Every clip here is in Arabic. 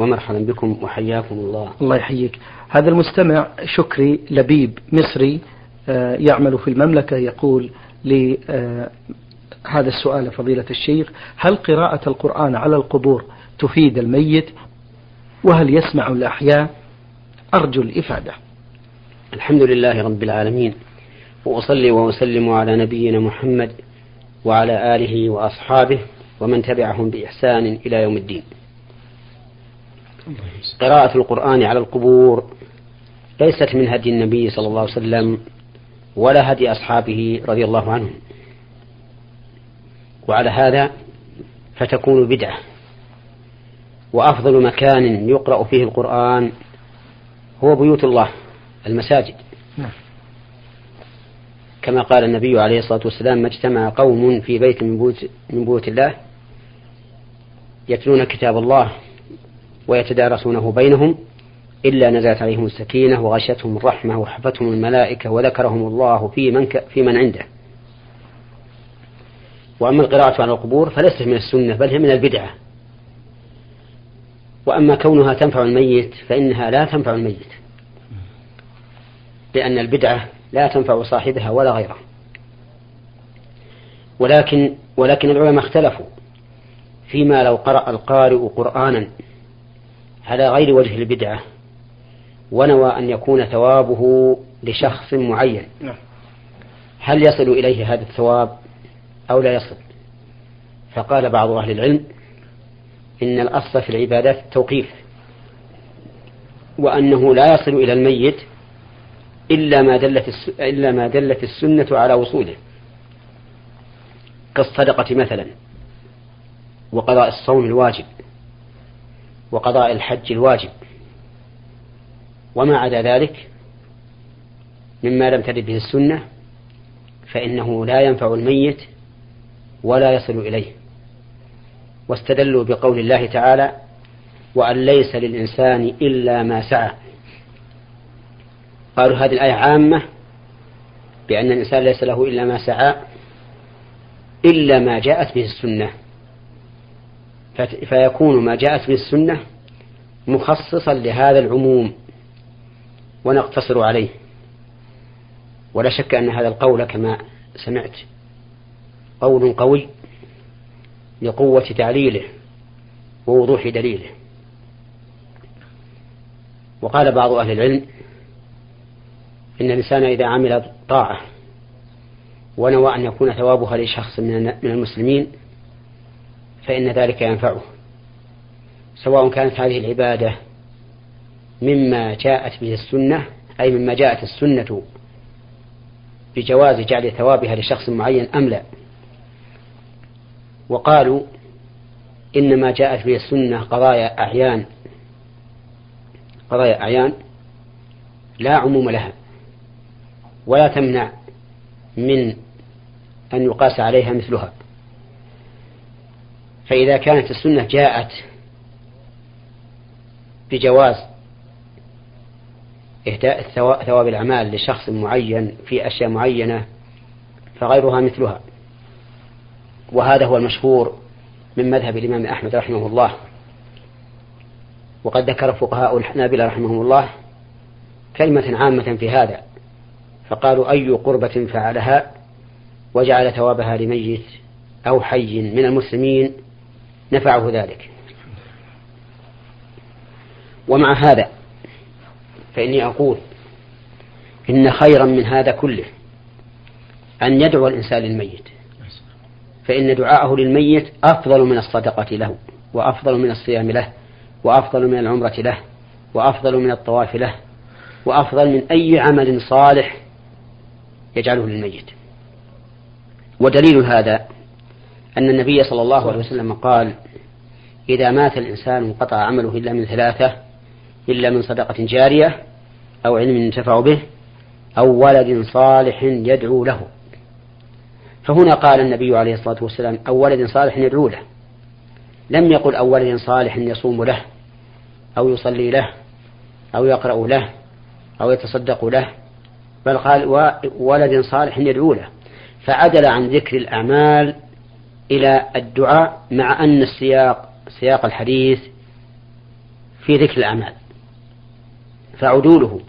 ومرحبا بكم وحياكم الله. الله يحييك. هذا المستمع شكري لبيب مصري آه، يعمل في المملكة يقول لي آه، السؤال فضيلة الشيخ هل قراءة القرآن على القبور تفيد الميت؟ وهل يسمع الأحياء؟ أرجو الإفادة. الحمد لله رب العالمين وأصلي وأسلم على نبينا محمد وعلى آله وأصحابه ومن تبعهم بإحسان إلى يوم الدين. قراءة القرآن على القبور ليست من هدي النبي صلى الله عليه وسلم ولا هدي أصحابه رضي الله عنهم. وعلى هذا فتكون بدعة. وأفضل مكان يقرأ فيه القرآن هو بيوت الله المساجد. نعم. كما قال النبي عليه الصلاة والسلام ما اجتمع قوم في بيت من بيوت, من بيوت الله يتلون كتاب الله ويتدارسونه بينهم إلا نزلت عليهم السكينة وغشتهم الرحمة وحفتهم الملائكة وذكرهم الله في من, ك... في من عنده. وأما القراءة على القبور فليست من السنة بل هي من البدعة. وأما كونها تنفع الميت فإنها لا تنفع الميت. لأن البدعة لا تنفع صاحبها ولا غيره. ولكن ولكن العلماء اختلفوا فيما لو قرأ القارئ قرآنا على غير وجه البدعة ونوى أن يكون ثوابه لشخص معين. نعم. هل يصل إليه هذا الثواب أو لا يصل؟ فقال بعض أهل العلم إن الأصل في العبادات التوقيف وأنه لا يصل إلى الميت إلا ما دلت إلا ما دلت السنة على وصوله. كالصدقة مثلا وقضاء الصوم الواجب. وقضاء الحج الواجب. وما عدا ذلك مما لم ترد به السنة فإنه لا ينفع الميت ولا يصل إليه. واستدلوا بقول الله تعالى وأن ليس للإنسان إلا ما سعى. قالوا هذه الآية عامة بأن الإنسان ليس له إلا ما سعى إلا ما جاءت به السنة. فيكون ما جاءت به السنة مخصصا لهذا العموم ونقتصر عليه. ولا شك أن هذا القول كما سمعت قول قوي لقوة تعليله ووضوح دليله. وقال بعض أهل العلم إن الإنسان إذا عمل طاعة ونوى أن يكون ثوابها لشخص من المسلمين فإن ذلك ينفعه سواء كانت هذه العبادة مما جاءت به السنة أي مما جاءت السنة بجواز جعل ثوابها لشخص معين أم لا. وقالوا إنما جاءت به السنة قضايا أعيان قضايا أعيان لا عموم لها ولا تمنع من أن يقاس عليها مثلها. فإذا كانت السنة جاءت بجواز إهداء ثواب الأعمال لشخص معين في أشياء معينة فغيرها مثلها. وهذا هو المشهور من مذهب الإمام أحمد رحمه الله. وقد ذكر فقهاء الحنابلة رحمهم الله كلمة عامة في هذا فقالوا أي قربة فعلها وجعل ثوابها لميت أو حي من المسلمين نفعه ذلك. ومع هذا فإني أقول إن خيرا من هذا كله أن يدعو الإنسان للميت. فإن دعاءه للميت أفضل من الصدقة له وأفضل من الصيام له وأفضل من العمرة له وأفضل من الطواف له وأفضل من أي عمل صالح يجعله للميت. ودليل هذا أن النبي صلى الله عليه وسلم قال إذا مات الإنسان انقطع عمله إلا من ثلاثة إلا من صدقة جارية أو علم ينتفع به أو ولد صالح يدعو له. فهنا قال النبي عليه الصلاة والسلام أو ولد صالح يدعو له. لم يقل أو ولد صالح يصوم له أو يصلي له أو يقرأ له أو يتصدق له بل قال ولد صالح يدعو له. فعدل عن ذكر الأعمال إلى الدعاء مع أن السياق سياق الحديث في ذكر الأعمال. فعدوله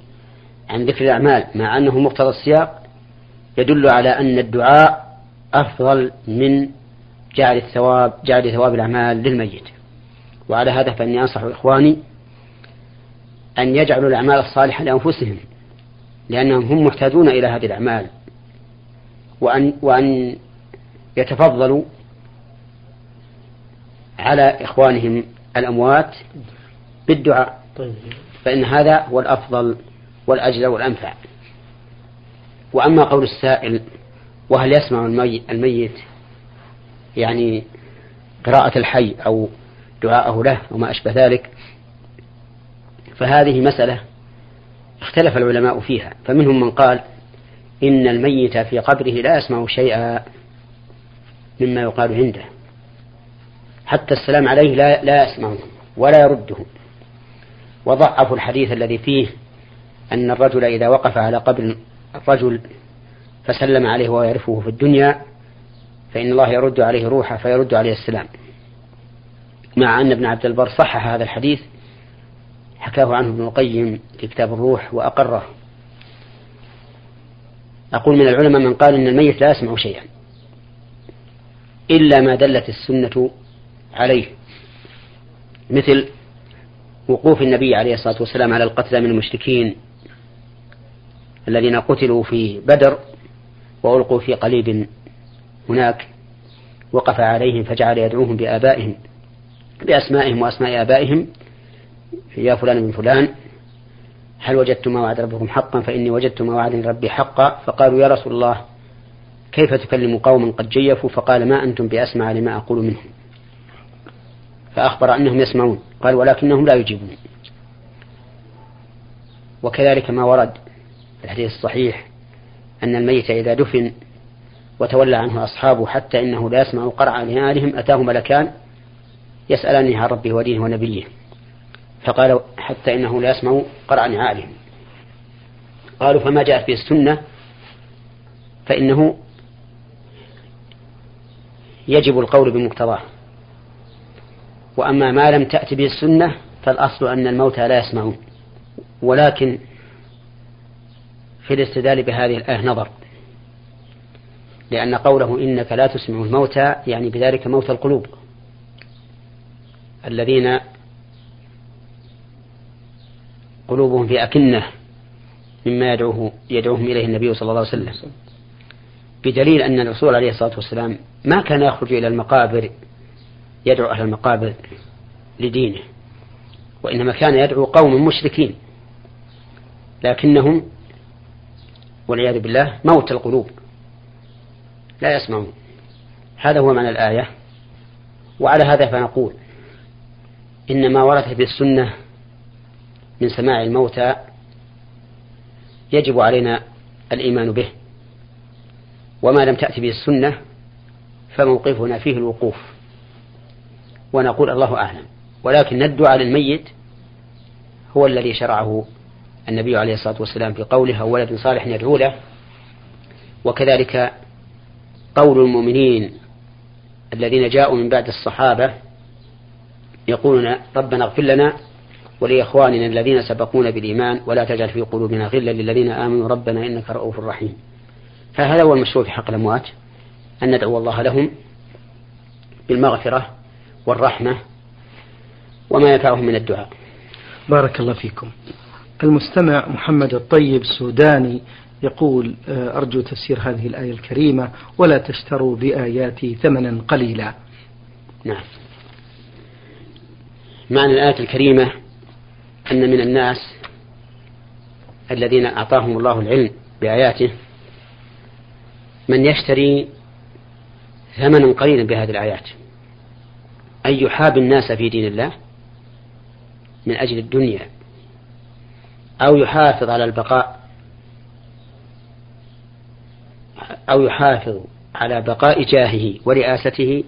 عن ذكر الأعمال مع أنه مقتضى السياق يدل على أن الدعاء أفضل من جعل الثواب جعل ثواب الأعمال للميت. وعلى هذا فإني أنصح إخواني أن يجعلوا الأعمال الصالحة لأنفسهم لأنهم هم محتاجون إلى هذه الأعمال. وأن وأن يتفضلوا على إخوانهم الأموات بالدعاء. فإن هذا هو الأفضل والأجل والأنفع. وأما قول السائل وهل يسمع الميت يعني قراءة الحي أو دعاءه له وما أشبه ذلك فهذه مسألة اختلف العلماء فيها. فمنهم من قال إن الميت في قبره لا يسمع شيئا مما يقال عنده. حتى السلام عليه لا, لا يسمعه ولا يرده وضعفوا الحديث الذي فيه أن الرجل إذا وقف على قبر الرجل فسلم عليه وهو يعرفه في الدنيا فإن الله يرد عليه روحه فيرد عليه السلام. مع أن ابن عبد البر صحح هذا الحديث حكاه عنه ابن القيم في كتاب الروح وأقره. أقول من العلماء من قال إن الميت لا يسمع شيئا إلا ما دلت السنة عليه مثل وقوف النبي عليه الصلاة والسلام على القتلى من المشركين الذين قتلوا في بدر وألقوا في قليب هناك وقف عليهم فجعل يدعوهم بآبائهم بأسمائهم وأسماء آبائهم يا فلان من فلان هل وجدتم ما وعد ربكم حقا؟ فإني وجدت ما وعدني ربي حقا. فقالوا يا رسول الله كيف تكلم قوما قد جيفوا؟ فقال ما أنتم بأسمع لما أقول منهم. فأخبر أنهم يسمعون. قال ولكنهم لا يجيبون. وكذلك ما ورد في الحديث الصحيح أن الميت إذا دفن وتولى عنه أصحابه حتى إنه لا يسمع قرع لآلهم أتاه ملكان يسألانه عن ربه ودينه ونبيه. فقال حتى إنه لا يسمع قرع نعالهم. قالوا فما جاءت به السنة؟ فإنه يجب القول بمقتضاه. وأما ما لم تأت به السنة فالأصل أن الموتى لا يسمعون. ولكن في الاستدلال بهذه الآية نظر. لأن قوله إنك لا تسمع الموتى يعني بذلك موت القلوب. الذين قلوبهم في أكنة مما يدعوه يدعوهم إليه النبي صلى الله عليه وسلم. بدليل أن الرسول عليه الصلاة والسلام ما كان يخرج إلى المقابر يدعو أهل المقابر لدينه وإنما كان يدعو قوم مشركين لكنهم والعياذ بالله موت القلوب لا يسمعون. هذا هو معنى الآية. وعلى هذا فنقول إن ما ورد في السنة من سماع الموتى يجب علينا الإيمان به. وما لم تأتي به السنة فموقفنا فيه الوقوف. ونقول الله أعلم. ولكن الدعاء للميت هو الذي شرعه النبي عليه الصلاة والسلام في قوله أو ولد صالح يدعو له وكذلك قول المؤمنين الذين جاءوا من بعد الصحابة يقولون ربنا اغفر لنا ولإخواننا الذين سبقونا بالإيمان ولا تجعل في قلوبنا غلا للذين آمنوا ربنا إنك رؤوف رحيم فهذا هو المشروع في حق الأموات أن ندعو الله لهم بالمغفرة والرحمة وما ينفعهم من الدعاء. بارك الله فيكم. المستمع محمد الطيب السوداني يقول آه، أرجو تفسير هذه الآية الكريمة ولا تشتروا بآياتي ثمنا قليلا. نعم. معنى الآية الكريمة أن من الناس الذين أعطاهم الله العلم بآياته من يشتري ثمنا قليلا بهذه الآيات. أن يحاب الناس في دين الله من أجل الدنيا أو يحافظ على البقاء أو يحافظ على بقاء جاهه ورئاسته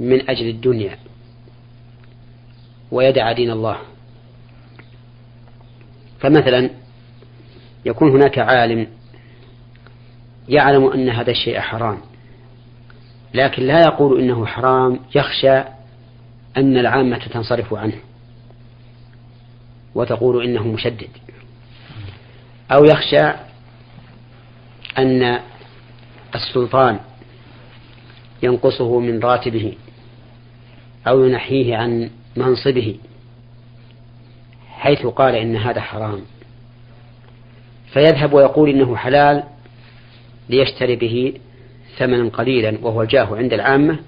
من أجل الدنيا. ويدع دين الله. فمثلا يكون هناك عالم يعلم أن هذا الشيء حرام. لكن لا يقول إنه حرام يخشى أن العامة تنصرف عنه وتقول إنه مشدد. أو يخشى أن السلطان ينقصه من راتبه أو ينحيه عن منصبه حيث قال إن هذا حرام. فيذهب ويقول إنه حلال ليشتري به ثمنا قليلا وهو الجاه عند العامة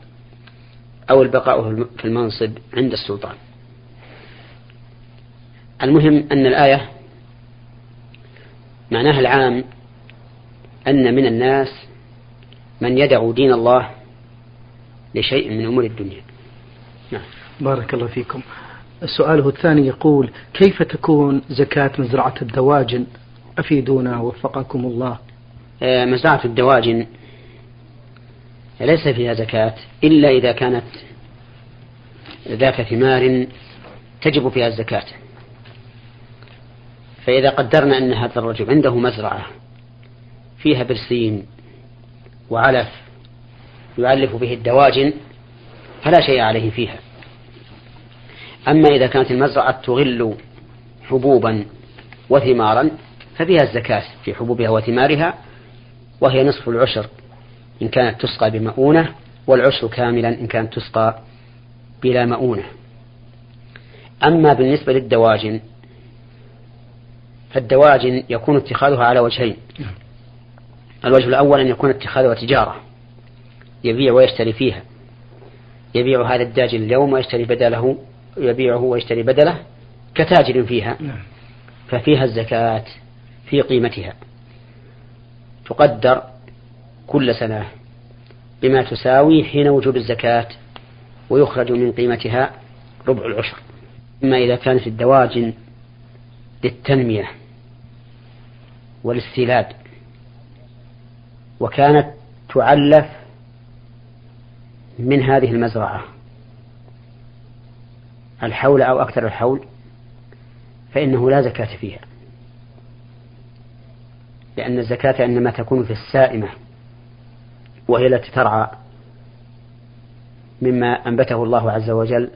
أو البقاء في المنصب عند السلطان. المهم أن الآية معناها العام أن من الناس من يدع دين الله لشيء من أمور الدنيا. نعم. بارك الله فيكم. سؤاله الثاني يقول كيف تكون زكاة مزرعة الدواجن؟ أفيدونا وفقكم الله. آه، مزرعة الدواجن ليس فيها زكاة إلا إذا كانت ذات ثمار تجب فيها الزكاة. فإذا قدرنا أن هذا الرجل عنده مزرعة فيها برسيم وعلف يعلف به الدواجن فلا شيء عليه فيها. أما إذا كانت المزرعة تغل حبوبا وثمارا ففيها الزكاة في حبوبها وثمارها وهي نصف العشر إن كانت تسقى بمؤونة والعشر كاملا إن كانت تسقى بلا مؤونة. أما بالنسبة للدواجن فالدواجن يكون اتخاذها على وجهين. الوجه الأول أن يكون اتخاذها تجارة يبيع ويشتري فيها. يبيع هذا الداجن اليوم ويشتري بدله يبيعه ويشتري بدله كتاجر فيها. نعم. ففيها الزكاة في قيمتها. تقدر كل سنة بما تساوي حين وجوب الزكاة ويخرج من قيمتها ربع العشر. أما إذا كانت الدواجن للتنمية والاستيلاد وكانت تعلف من هذه المزرعة الحول أو أكثر الحول فإنه لا زكاة فيها. لأن الزكاة إنما تكون في السائمة. وهي التي ترعى مما أنبته الله عز وجل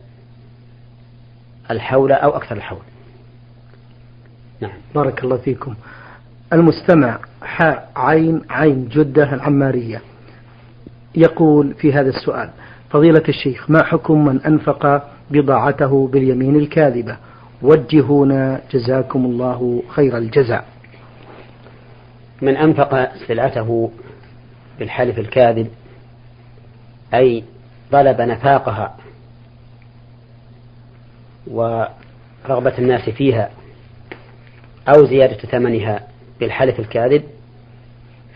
الحول أو أكثر الحول. نعم. بارك الله فيكم. المستمع حاء عين عين جدة العمارية يقول في هذا السؤال فضيلة الشيخ ما حكم من أنفق بضاعته باليمين الكاذبة؟ وجهونا جزاكم الله خير الجزاء. من أنفق سلعته بالحلف الكاذب أي طلب نفاقها ورغبة الناس فيها أو زيادة ثمنها بالحلف الكاذب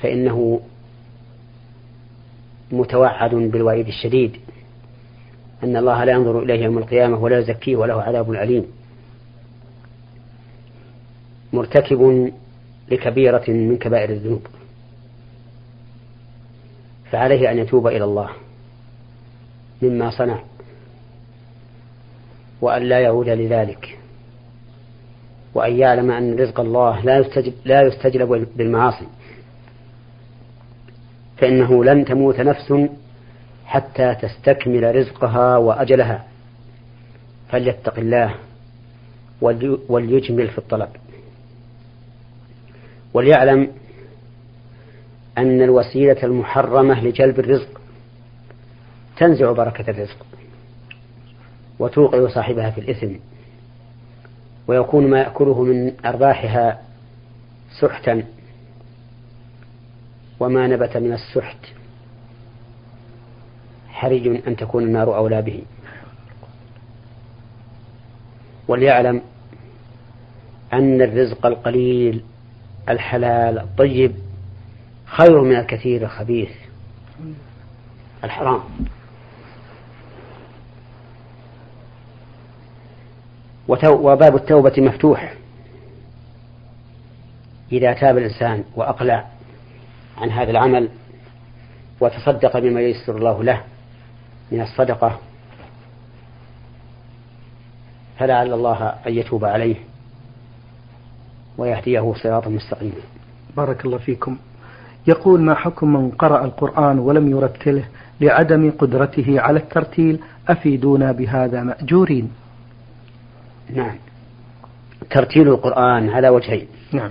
فإنه متوعد بالوعيد الشديد. أن الله لا ينظر إليه يوم القيامة ولا يزكيه وله عذاب أليم. مرتكب لكبيرة من كبائر الذنوب. فعليه أن يتوب إلى الله مما صنع وأن لا يعود لذلك وأن يعلم أن رزق الله لا يستجب, لا يستجلب بالمعاصي. فإنه لن تموت نفس حتى تستكمل رزقها وأجلها. فليتق الله وليجمل في الطلب. وليعلم أن الوسيلة المحرمة لجلب الرزق تنزع بركة الرزق وتوقع صاحبها في الإثم ويكون ما يأكله من أرباحها سحتا وما نبت من السحت حري أن تكون النار أولى به. وليعلم أن الرزق القليل الحلال الطيب خير من الكثير الخبيث. الحرام. وباب التوبة مفتوح. إذا تاب الإنسان وأقلع عن هذا العمل وتصدق بما ييسر الله له من الصدقة فلعل الله أن يتوب عليه ويهديه صراطا مستقيما. بارك الله فيكم. يقول ما حكم من قرأ القرآن ولم يرتله لعدم قدرته على الترتيل أفيدونا بهذا مأجورين؟ نعم. ترتيل القرآن على وجهين. نعم.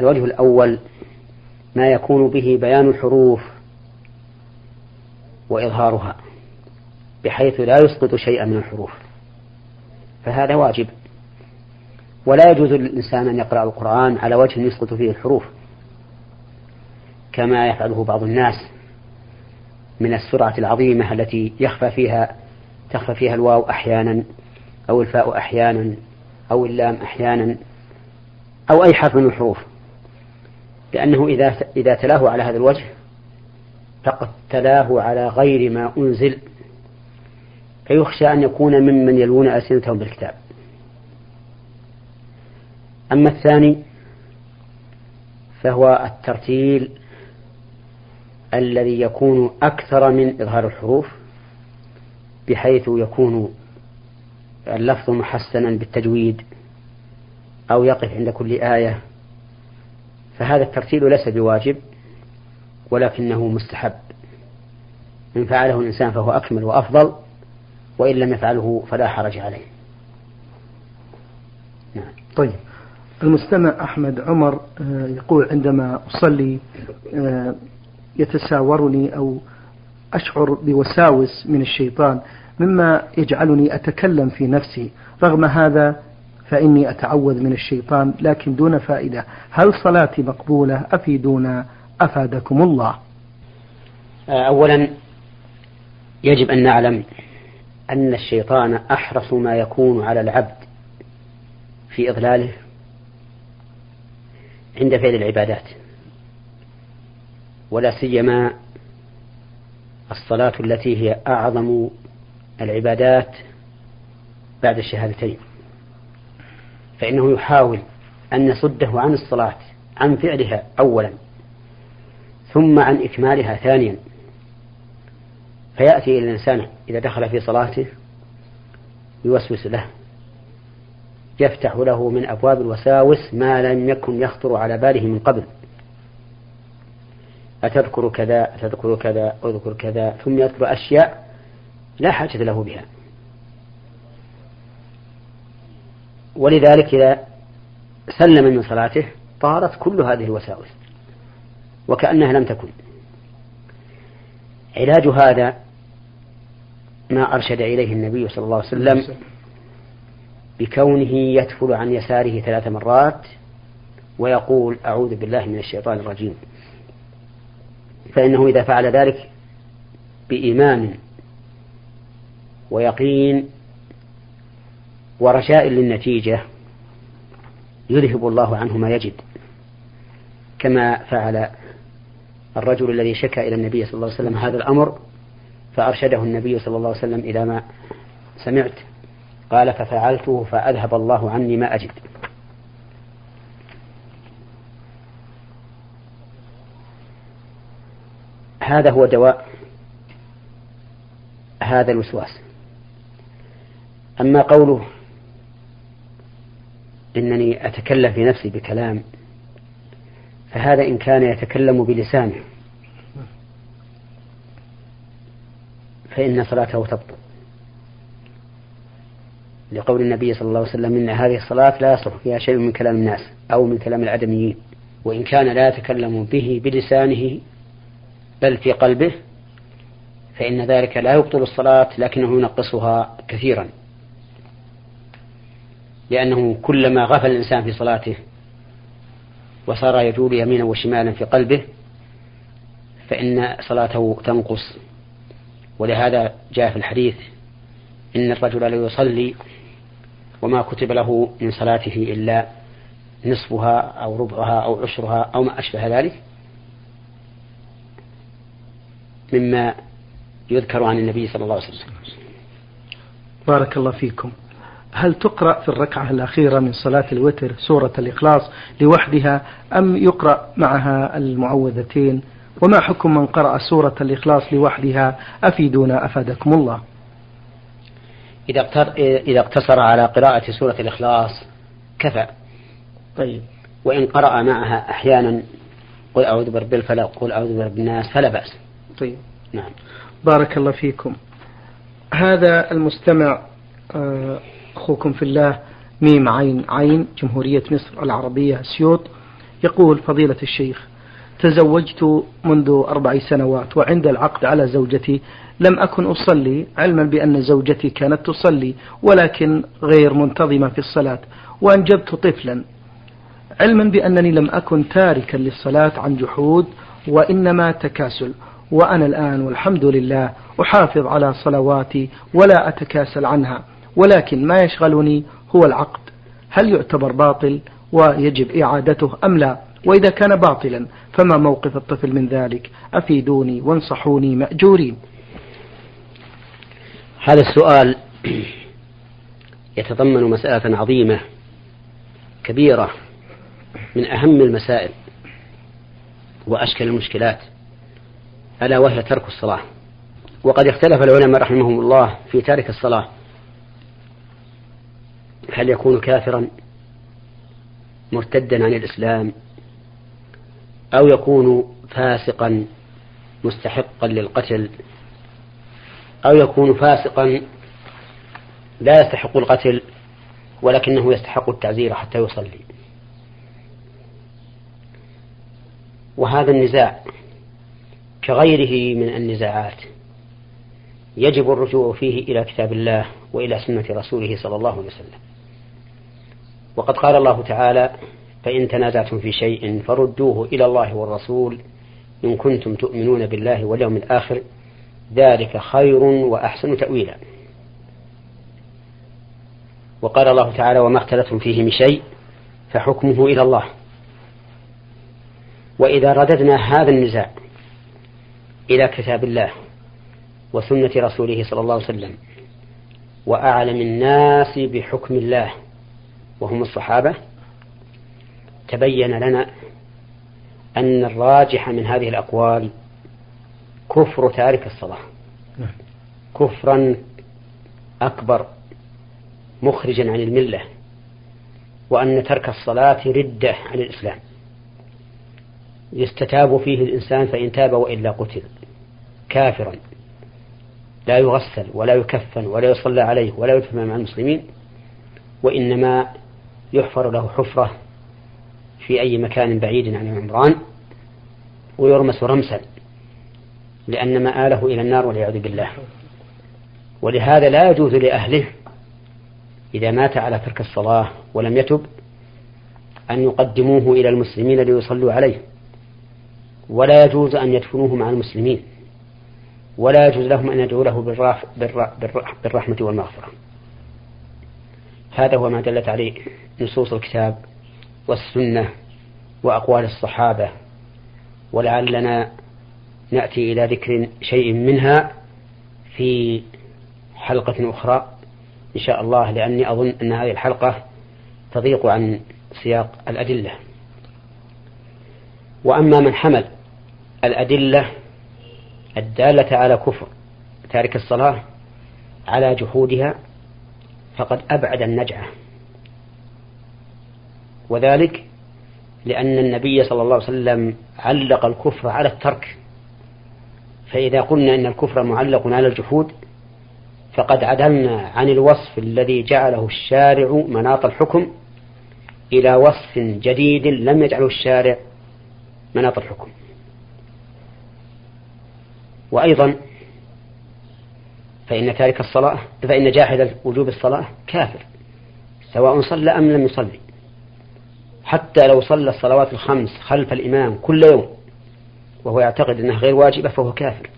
الوجه الأول ما يكون به بيان الحروف وإظهارها بحيث لا يسقط شيئا من الحروف. فهذا واجب. ولا يجوز للإنسان أن يقرأ القرآن على وجه يسقط فيه الحروف. كما يفعله بعض الناس من السرعة العظيمة التي يخفى فيها تخفى فيها الواو أحيانا أو الفاء أحيانا أو اللام أحيانا أو أي حرف من الحروف. لأنه إذا إذا تلاه على هذا الوجه فقد تلاه على غير ما أنزل. فيخشى أن يكون ممن يلوون ألسنتهم بالكتاب. أما الثاني فهو الترتيل الذي يكون أكثر من إظهار الحروف بحيث يكون اللفظ محسنا بالتجويد أو يقف عند كل آية. فهذا الترتيل ليس بواجب ولكنه مستحب. إن فعله الإنسان فهو أكمل وأفضل وإن لم يفعله فلا حرج عليه. نعم. طيب. المستمع أحمد عمر آه، يقول عندما أصلي آه، يتساورني أو أشعر بوساوس من الشيطان مما يجعلني أتكلم في نفسي. رغم هذا فإني أتعوذ من الشيطان لكن دون فائدة. هل صلاتي مقبولة؟ أفيدونا. أفادكم الله. آه، أولا يجب أن نعلم أن الشيطان أحرص ما يكون على العبد في إضلاله عند فعل العبادات. ولا سيما الصلاة التي هي أعظم العبادات بعد الشهادتين. فإنه يحاول أن يصده عن الصلاة عن فعلها أولا ثم عن إكمالها ثانيا. فيأتي إلى الإنسان إذا دخل في صلاته يوسوس له يفتح له من أبواب الوساوس ما لم يكن يخطر على باله من قبل. أتذكر كذا أتذكر كذا أذكر كذا ثم يذكر أشياء لا حاجة له بها. ولذلك إذا سلم من صلاته طارت كل هذه الوساوس وكأنها لم تكن. علاج هذا ما أرشد إليه النبي صلى الله عليه وسلم بكونه يتفل عن يساره ثلاث مرات ويقول أعوذ بالله من الشيطان الرجيم. فإنه إذا فعل ذلك بإيمان ويقين ورجاء للنتيجة يذهب الله عنه ما يجد كما فعل الرجل الذي شكى إلى النبي صلى الله عليه وسلم هذا الأمر فأرشده النبي صلى الله عليه وسلم إلى ما سمعت قال ففعلته فأذهب الله عني ما أجد. هذا هو دواء هذا الوسواس. أما قوله إنني أتكلم في نفسي بكلام فهذا إن كان يتكلم بلسانه فإن صلاته تبطل. لقول النبي صلى الله عليه وسلم إن هذه الصلاة لا يصلح فيها شيء من كلام الناس أو من كلام العدميين وإن كان لا يتكلم به بلسانه بل في قلبه فإن ذلك لا يبطل الصلاة لكنه ينقصها كثيرا. لأنه كلما غفل الإنسان في صلاته وصار يجول يمينا وشمالا في قلبه فإن صلاته تنقص. ولهذا جاء في الحديث إن الرجل لا يصلي وما كتب له من صلاته إلا نصفها أو ربعها أو عشرها أو ما أشبه ذلك. مما يذكر عن النبي صلى الله عليه وسلم. بارك الله فيكم. هل تقرأ في الركعة الأخيرة من صلاة الوتر سورة الإخلاص لوحدها أم يقرأ معها المعوذتين؟ وما حكم من قرأ سورة الإخلاص لوحدها؟ أفيدونا أفادكم الله. إذا اقتصر على قراءة سورة الإخلاص كفى. طيب. وإن قرأ معها أحيانا قل أعوذ برب الفلق قل أعوذ برب الناس فلا بأس. طيب. نعم. بارك الله فيكم. هذا المستمع آه، أخوكم في الله ميم عين عين جمهورية مصر العربية سيوط يقول فضيلة الشيخ تزوجت منذ أربع سنوات وعند العقد على زوجتي لم أكن أصلي علما بأن زوجتي كانت تصلي ولكن غير منتظمة في الصلاة وأنجبت طفلا. علما بأنني لم أكن تاركا للصلاة عن جحود وإنما تكاسل. وأنا الآن والحمد لله أحافظ على صلواتي ولا أتكاسل عنها ولكن ما يشغلني هو العقد. هل يعتبر باطل ويجب إعادته أم لا؟ وإذا كان باطلا فما موقف الطفل من ذلك؟ أفيدوني وانصحوني مأجورين. هذا السؤال يتضمن مسألة عظيمة كبيرة من أهم المسائل وأشكل المشكلات. ألا وهي ترك الصلاة. وقد اختلف العلماء رحمهم الله في تارك الصلاة. هل يكون كافرا مرتدا عن الإسلام؟ أو يكون فاسقا مستحقا للقتل؟ أو يكون فاسقا لا يستحق القتل ولكنه يستحق التعزير حتى يصلي؟ وهذا النزاع كغيره من النزاعات. يجب الرجوع فيه إلى كتاب الله وإلى سنة رسوله صلى الله عليه وسلم. وقد قال الله تعالى فإن تنازعتم في شيء فردوه إلى الله والرسول إن كنتم تؤمنون بالله واليوم الآخر ذلك خير وأحسن تأويلا. وقال الله تعالى وما اختلفتم فيه من شيء فحكمه إلى الله. وإذا رددنا هذا النزاع إلى كتاب الله وسنة رسوله صلى الله عليه وسلم وأعلم الناس بحكم الله وهم الصحابة تبين لنا أن الراجح من هذه الأقوال كفر تارك الصلاة. نعم. كفرا أكبر مخرجا عن الملة وأن ترك الصلاة ردة عن الإسلام. يستتاب فيه الإنسان فإن تاب وإلا قتل. كافرا. لا يغسل ولا يكفن ولا يصلى عليه ولا يدفن مع المسلمين وإنما يحفر له حفرة في أي مكان بعيد عن العمران ويرمس رمسا لأن مآله إلى النار والعياذ بالله. ولهذا لا يجوز لأهله إذا مات على ترك الصلاة ولم يتب أن يقدموه إلى المسلمين ليصلوا عليه. ولا يجوز أن يدفنوه مع المسلمين. ولا يجوز لهم أن يدعوا له بالرحمة والمغفرة. هذا هو ما دلت عليه نصوص الكتاب والسنة وأقوال الصحابة. ولعلنا نأتي إلى ذكر شيء منها في حلقة أخرى إن شاء الله لأني أظن أن هذه الحلقة تضيق عن سياق الأدلة. وأما من حمل الأدلة الدالة على كفر تارك الصلاة على جحودها فقد أبعد النجعة. وذلك لأن النبي صلى الله عليه وسلم علق الكفر على الترك. فإذا قلنا إن الكفر معلق على الجحود فقد عدلنا عن الوصف الذي جعله الشارع مناط الحكم إلى وصف جديد لم يجعله الشارع مناط الحكم. وأيضا فإن تارك الصلاة فإن جاحد وجوب الصلاة كافر سواء صلى أم لم يصلي. حتى لو صلى الصلوات الخمس خلف الإمام كل يوم وهو يعتقد أنها غير واجبة فهو كافر.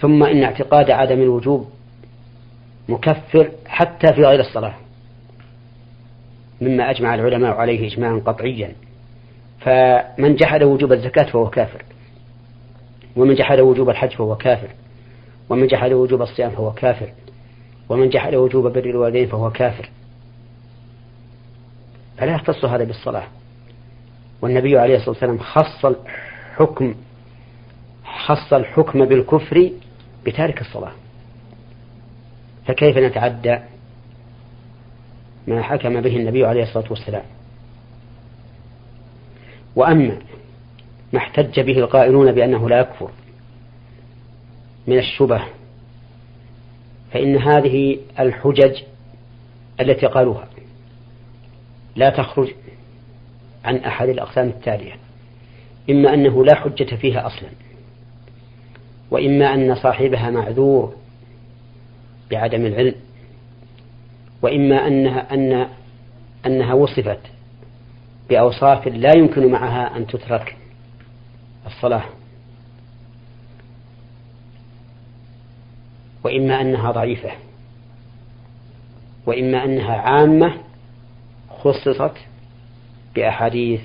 ثم إن اعتقاد عدم الوجوب مكفر حتى في غير الصلاة مما أجمع العلماء عليه إجماعا قطعيا. فمن جحد وجوب الزكاة فهو كافر. ومن جحد وجوب الحج فهو كافر. ومن جحد وجوب الصيام فهو كافر. ومن جحد وجوب بر الوالدين فهو كافر. فلا يختص هذا بالصلاة. والنبي عليه الصلاة والسلام خص الحكم خص الحكم بالكفر بتارك الصلاة. فكيف نتعدى ما حكم به النبي عليه الصلاة والسلام؟ وأما ما احتج به القائلون بأنه لا يكفر من الشبه. فإن هذه الحجج التي قالوها لا تخرج عن أحد الأقسام التالية. إما أنه لا حجة فيها أصلا وإما أن صاحبها معذور بعدم العلم وإما أنها أن أنها وصفت بأوصاف لا يمكن معها أن تترك. الصلاة. وإما أنها ضعيفة وإما أنها عامة خصصت بأحاديث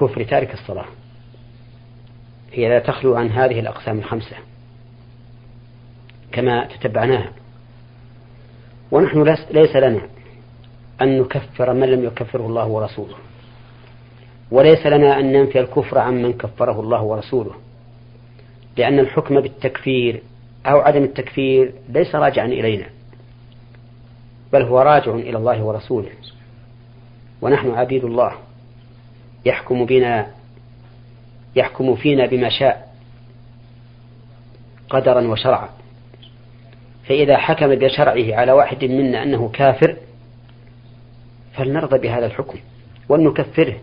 كفر تارك الصلاة. هي لا تخلو عن هذه الأقسام الخمسة كما تتبعناها. ونحن ليس لنا أن نكفر من لم يكفره الله ورسوله. وليس لنا أن ننفي الكفر عمن كفره الله ورسوله لأن الحكم بالتكفير أو عدم التكفير ليس راجعا إلينا بل هو راجع إلى الله ورسوله ونحن عبيد الله يحكم بنا يحكم فينا بما شاء قدرا وشرعا. فإذا حكم بشرعه على واحد منا أنه كافر فلنرضى بهذا الحكم ولنكفره.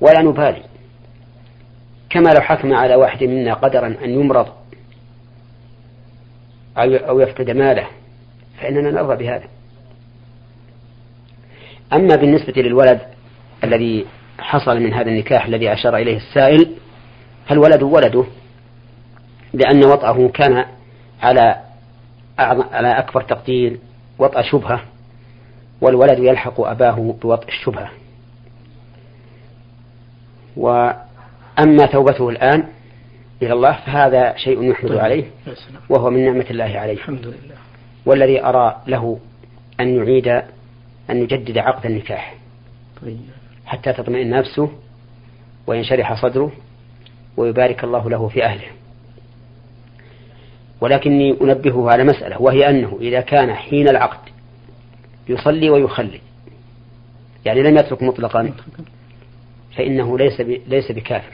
ولا نبالي. كما لو حكم على واحد منا قدرا أن يمرض أو يفقد ماله فإننا نرضى بهذا. أما بالنسبة للولد الذي حصل من هذا النكاح الذي أشار إليه السائل فالولد ولده لأن وطأه كان على على أكبر تقدير وطأ شبهة والولد يلحق أباه بوطء الشبهة. وأما توبته الآن إلى الله فهذا شيء يحمد طيب. عليه وهو من نعمة الله عليه. الحمد لله. والذي أرى له أن يعيد أن يجدد عقد النكاح. طيب. حتى تطمئن نفسه وينشرح صدره ويبارك الله له في أهله. ولكني أنبهه على مسألة وهي أنه إذا كان حين العقد يصلي ويخلي يعني لم يترك مطلقا. فإنه ليس ليس بكافر.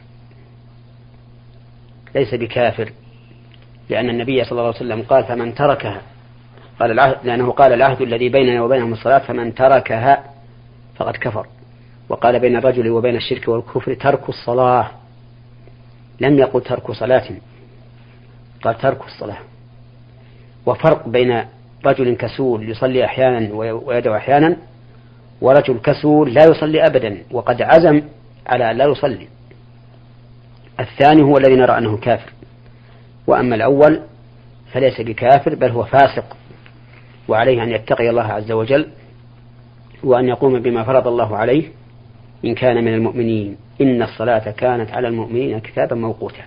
ليس بكافر. لأن النبي صلى الله عليه وسلم قال فمن تركها قال العهد لأنه قال العهد الذي بيننا وبينهم الصلاة فمن تركها فقد كفر. وقال بين الرجل وبين الشرك والكفر ترك الصلاة. لم يقل ترك صلاة. قال ترك الصلاة. وفرق بين رجل كسول يصلي أحيانا ويدعو أحيانا ورجل كسول لا يصلي أبدا. وقد عزم على أن لا يصلي. الثاني هو الذي نرى أنه كافر. وأما الأول فليس بكافر بل هو فاسق وعليه أن يتقي الله عز وجل وأن يقوم بما فرض الله عليه إن كان من المؤمنين. إن الصلاة كانت على المؤمنين كتابا موقوتا.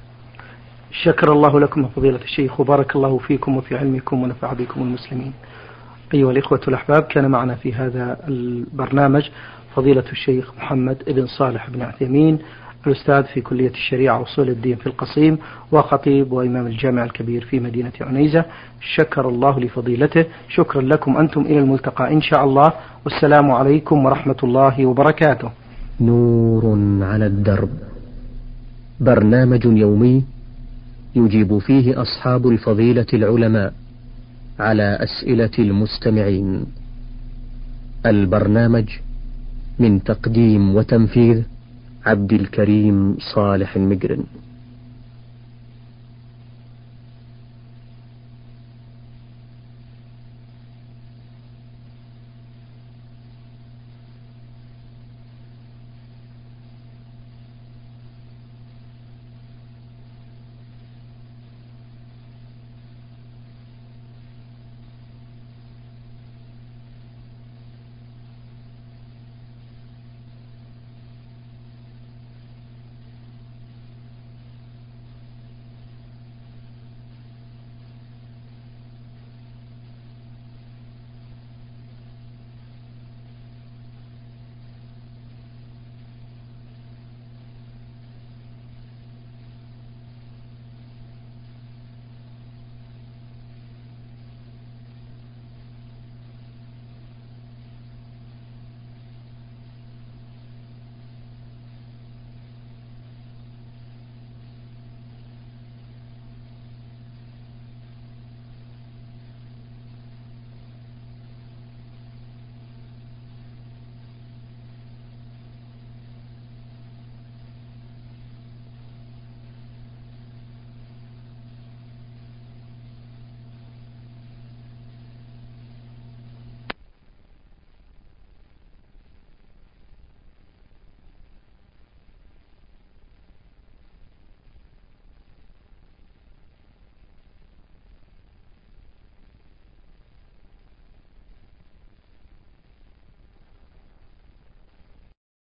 شكر الله لكم فضيلة الشيخ وبارك الله فيكم وفي علمكم ونفع بكم المسلمين. أيها الإخوة الأحباب كان معنا في هذا البرنامج فضيلة الشيخ محمد بن صالح بن عثيمين الأستاذ في كلية الشريعة وصول الدين في القصيم وخطيب وإمام الجامع الكبير في مدينة عنيزة. شكر الله لفضيلته. شكرا لكم أنتم إلى الملتقى إن شاء الله. والسلام عليكم ورحمة الله وبركاته. نور على الدرب. برنامج يومي يجيب فيه أصحاب الفضيلة العلماء على أسئلة المستمعين. البرنامج من تقديم وتنفيذ عبد الكريم صالح المجرن.